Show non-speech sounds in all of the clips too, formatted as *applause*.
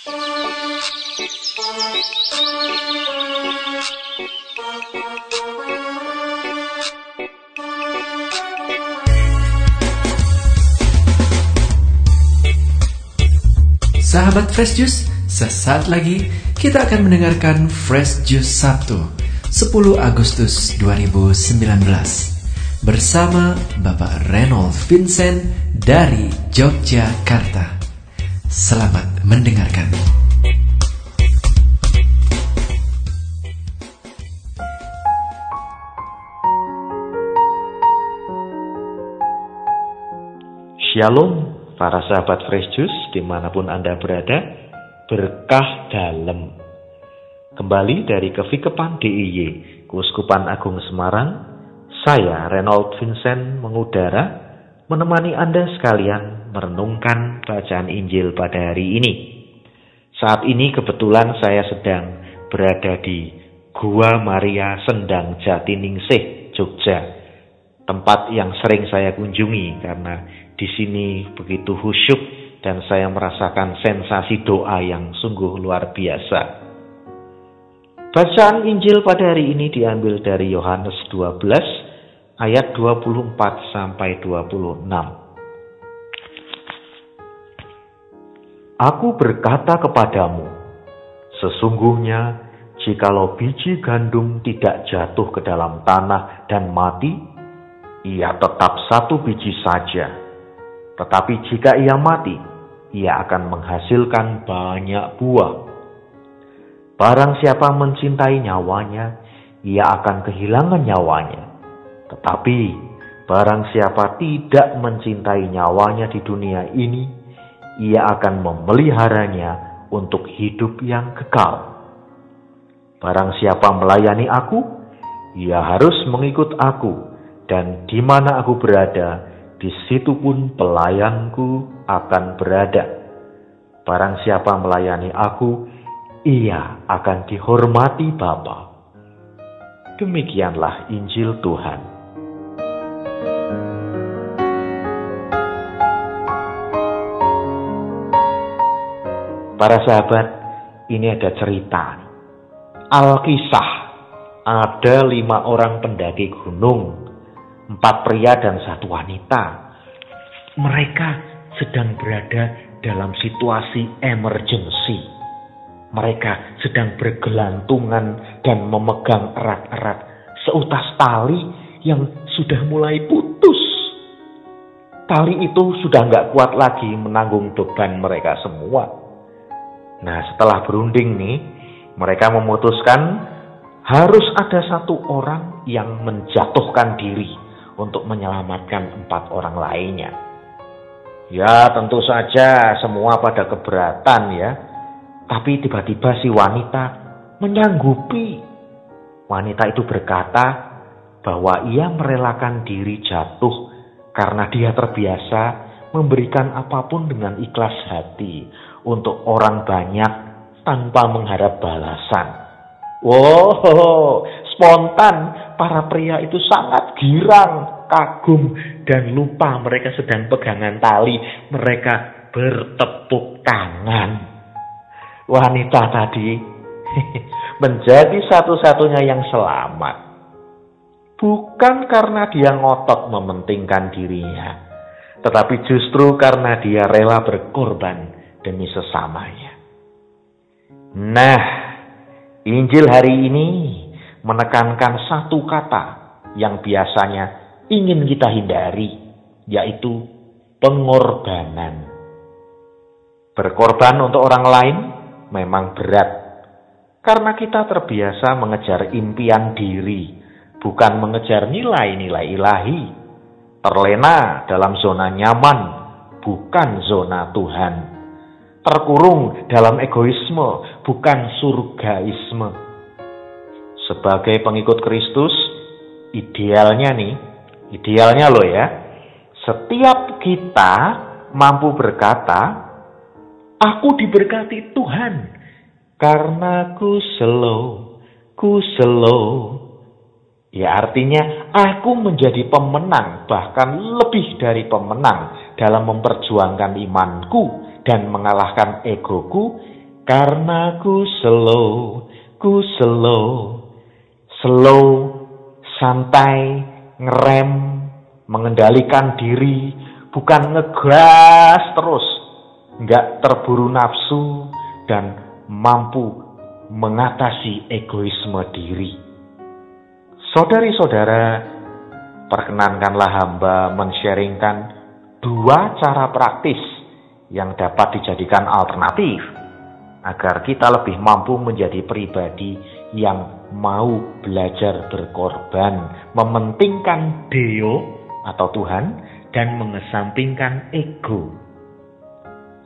Sahabat Fresh Juice, sesaat lagi kita akan mendengarkan Fresh Juice Sabtu 10 Agustus 2019 bersama Bapak Reynold Vincent dari Yogyakarta. Selamat mendengarkan. Shalom para sahabat Fresh Juice di mana pun Anda berada, berkah dalam. Kembali dari Kevikepan DIY, Keuskupan Agung Semarang, saya Reynold Vincent mengudara menemani Anda sekalian merenungkan bacaan Injil pada hari ini. Saat ini kebetulan saya sedang berada di Gua Maria Sendang Jatiningsih, Jogja. Tempat yang sering saya kunjungi karena di sini begitu khusyuk dan saya merasakan sensasi doa yang sungguh luar biasa. Bacaan Injil pada hari ini diambil dari Yohanes 12 ayat 24 sampai 26. Aku berkata kepadamu, sesungguhnya jikalau biji gandum tidak jatuh ke dalam tanah dan mati, ia tetap satu biji saja tetapi jika ia mati, ia akan menghasilkan banyak buah. Barang siapa mencintai nyawanya, ia akan kehilangan nyawanya. Tetapi barang siapa tidak mencintai nyawanya di dunia ini, ia akan memeliharanya untuk hidup yang kekal. Barang siapa melayani aku, ia harus mengikut aku, dan di mana aku berada, di situ pun pelayanku akan berada. Barang siapa melayani aku, ia akan dihormati Bapa. Demikianlah Injil Tuhan. Para sahabat, ini ada cerita. Alkisah, ada lima orang pendaki gunung empat pria dan satu wanita. Mereka sedang berada dalam situasi emergensi. Mereka sedang bergelantungan dan memegang erat-erat seutas tali yang sudah mulai putus. Tali itu sudah nggak kuat lagi menanggung beban mereka semua. Nah setelah berunding nih, mereka memutuskan harus ada satu orang yang menjatuhkan diri untuk menyelamatkan empat orang lainnya. Ya tentu saja semua pada keberatan ya. Tapi tiba-tiba si wanita menyanggupi. Wanita itu berkata bahwa ia merelakan diri jatuh karena dia terbiasa memberikan apa pun dengan ikhlas hati untuk orang banyak tanpa mengharap balasan. Wow, spontan para pria itu sangat girang, kagum, dan lupa mereka sedang pegangan tali. Mereka bertepuk tangan. Wanita tadi *laughs* menjadi satu-satunya yang selamat. Bukan karena dia ngotot mementingkan dirinya, tetapi justru karena dia rela berkorban demi sesamanya. Nah, Injil hari ini menekankan satu kata yang biasanya ingin kita hindari, yaitu pengorbanan. Berkorban untuk orang lain memang berat, karena kita terbiasa mengejar impian diri, bukan mengejar nilai-nilai ilahi. Terlena dalam zona nyaman, bukan zona Tuhan. Terkurung dalam egoisme, bukan surgaisme sebagai pengikut Kristus, idealnya nih, idealnya loh ya, setiap kita mampu berkata, aku diberkati Tuhan, karena ku slow, ku slow. Ya artinya aku menjadi pemenang, bahkan lebih dari pemenang dalam memperjuangkan imanku dan mengalahkan egoku Karena ku slow, ku slow, slow, santai, ngerem, mengendalikan diri, bukan ngegas terus, nggak terburu nafsu, dan mampu mengatasi egoisme diri. Saudari-saudara, perkenankanlah hamba mensharingkan dua cara praktis yang dapat dijadikan alternatif agar kita lebih mampu menjadi pribadi yang mau belajar berkorban, mementingkan Deo atau Tuhan dan mengesampingkan ego.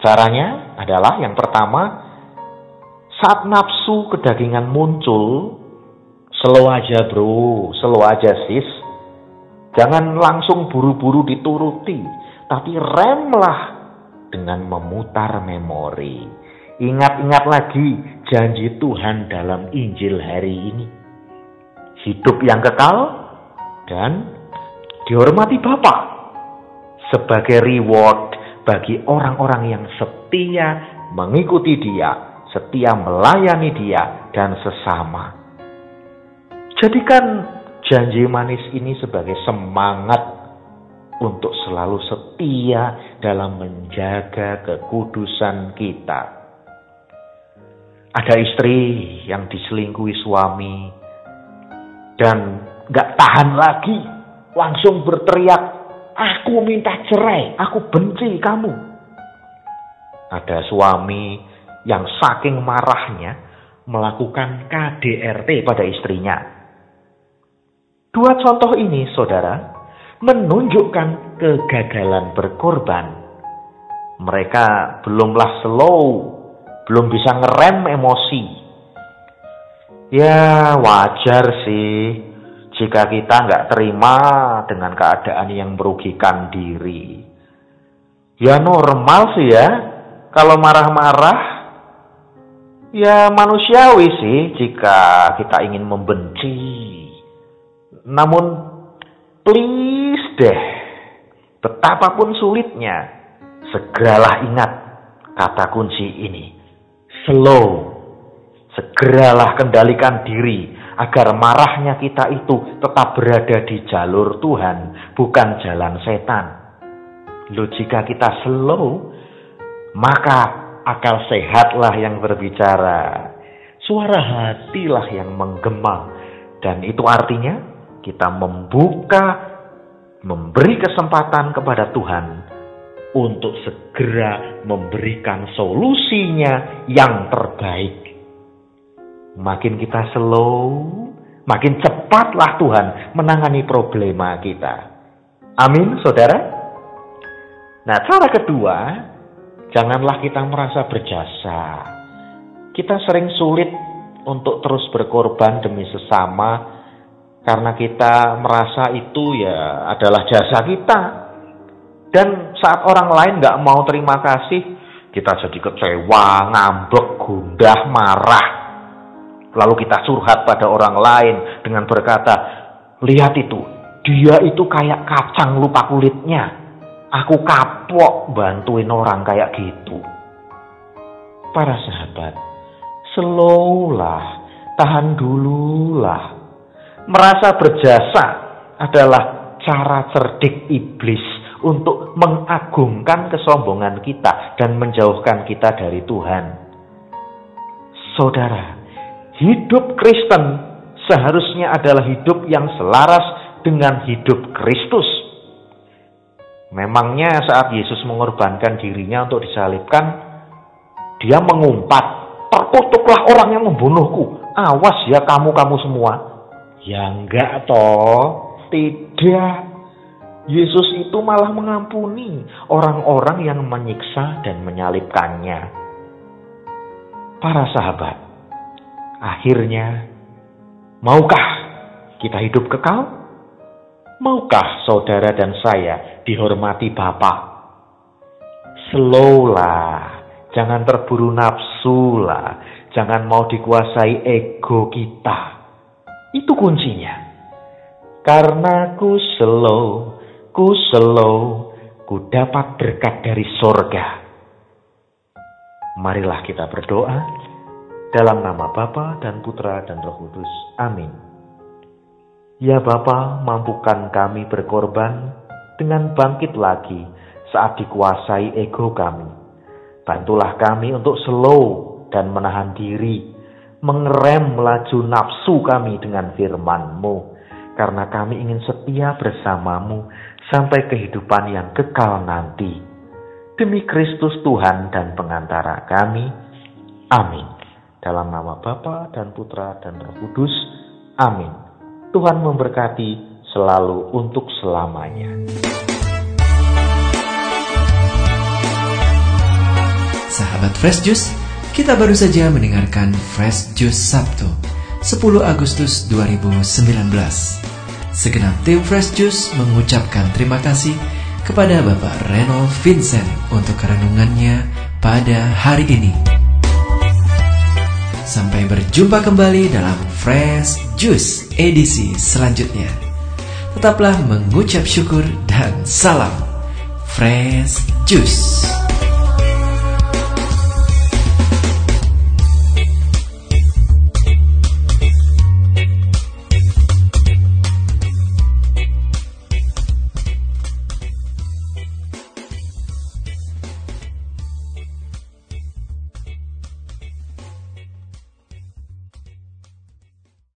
Caranya adalah yang pertama, saat nafsu kedagingan muncul, slow aja bro, slow aja sis. Jangan langsung buru-buru dituruti, tapi remlah dengan memutar memori. Ingat-ingat lagi janji Tuhan dalam Injil hari ini. Hidup yang kekal dan dihormati Bapa sebagai reward bagi orang-orang yang setia mengikuti Dia, setia melayani Dia dan sesama. Jadikan janji manis ini sebagai semangat untuk selalu setia dalam menjaga kekudusan kita. Ada istri yang diselingkuhi suami dan gak tahan lagi, langsung berteriak, aku minta cerai, aku benci kamu. Ada suami yang saking marahnya melakukan KDRT pada istrinya. Dua contoh ini, saudara, menunjukkan kegagalan berkorban. Mereka belumlah slow, belum bisa ngerem emosi. Ya wajar sih jika kita nggak terima dengan keadaan yang merugikan diri. Ya normal sih ya, kalau marah-marah ya manusiawi sih jika kita ingin membenci namun please deh, betapapun sulitnya, segeralah ingat kata kunci ini. Slow. Segeralah kendalikan diri agar marahnya kita itu tetap berada di jalur Tuhan, bukan jalan setan. Loh jika kita slow, maka akal sehatlah yang berbicara. Suara hatilah yang menggema. Dan itu artinya kita membuka, memberi kesempatan kepada Tuhan untuk segera memberikan solusinya yang terbaik. Makin kita slow, makin cepatlah Tuhan menangani problema kita. Amin, saudara. Nah, cara kedua, janganlah kita merasa berjasa. Kita sering sulit untuk terus berkorban demi sesama karena kita merasa itu ya adalah jasa kita. Dan saat orang lain nggak mau terima kasih, kita jadi kecewa, ngambek, gundah, marah. Lalu kita curhat pada orang lain dengan berkata, lihat itu, dia itu kayak kacang lupa kulitnya. Aku kapok bantuin orang kayak gitu. Para sahabat, slow lah, tahan dulu lah merasa berjasa adalah cara cerdik iblis untuk mengagungkan kesombongan kita dan menjauhkan kita dari Tuhan. Saudara, hidup Kristen seharusnya adalah hidup yang selaras dengan hidup Kristus. Memangnya saat Yesus mengorbankan dirinya untuk disalibkan, dia mengumpat, terkutuklah orang yang membunuhku. Awas ya kamu-kamu semua. Ya enggak toh, tidak. Yesus itu malah mengampuni orang-orang yang menyiksa dan menyalibkannya. Para sahabat, akhirnya, maukah kita hidup kekal? Maukah saudara dan saya dihormati Bapa? Slow lah, jangan terburu nafsu lah, jangan mau dikuasai ego kita. Itu kuncinya. Karena ku slow, ku slow, ku dapat berkat dari sorga. Marilah kita berdoa dalam nama Bapa dan Putra dan Roh Kudus. Amin. Ya Bapa, mampukan kami berkorban dengan bangkit lagi saat dikuasai ego kami. Bantulah kami untuk slow dan menahan diri, mengerem laju nafsu kami dengan firman-Mu, karena kami ingin setia bersamamu sampai kehidupan yang kekal nanti. Demi Kristus Tuhan dan pengantara kami. Amin. Dalam nama Bapa dan Putra dan Roh Kudus. Amin. Tuhan memberkati selalu untuk selamanya. Sahabat Fresh Juice, kita baru saja mendengarkan Fresh Juice Sabtu, 10 Agustus 2019. Segenap tim Fresh Juice mengucapkan terima kasih kepada Bapak Reno Vincent untuk renungannya pada hari ini. Sampai berjumpa kembali dalam Fresh Juice edisi selanjutnya. Tetaplah mengucap syukur dan salam Fresh Juice.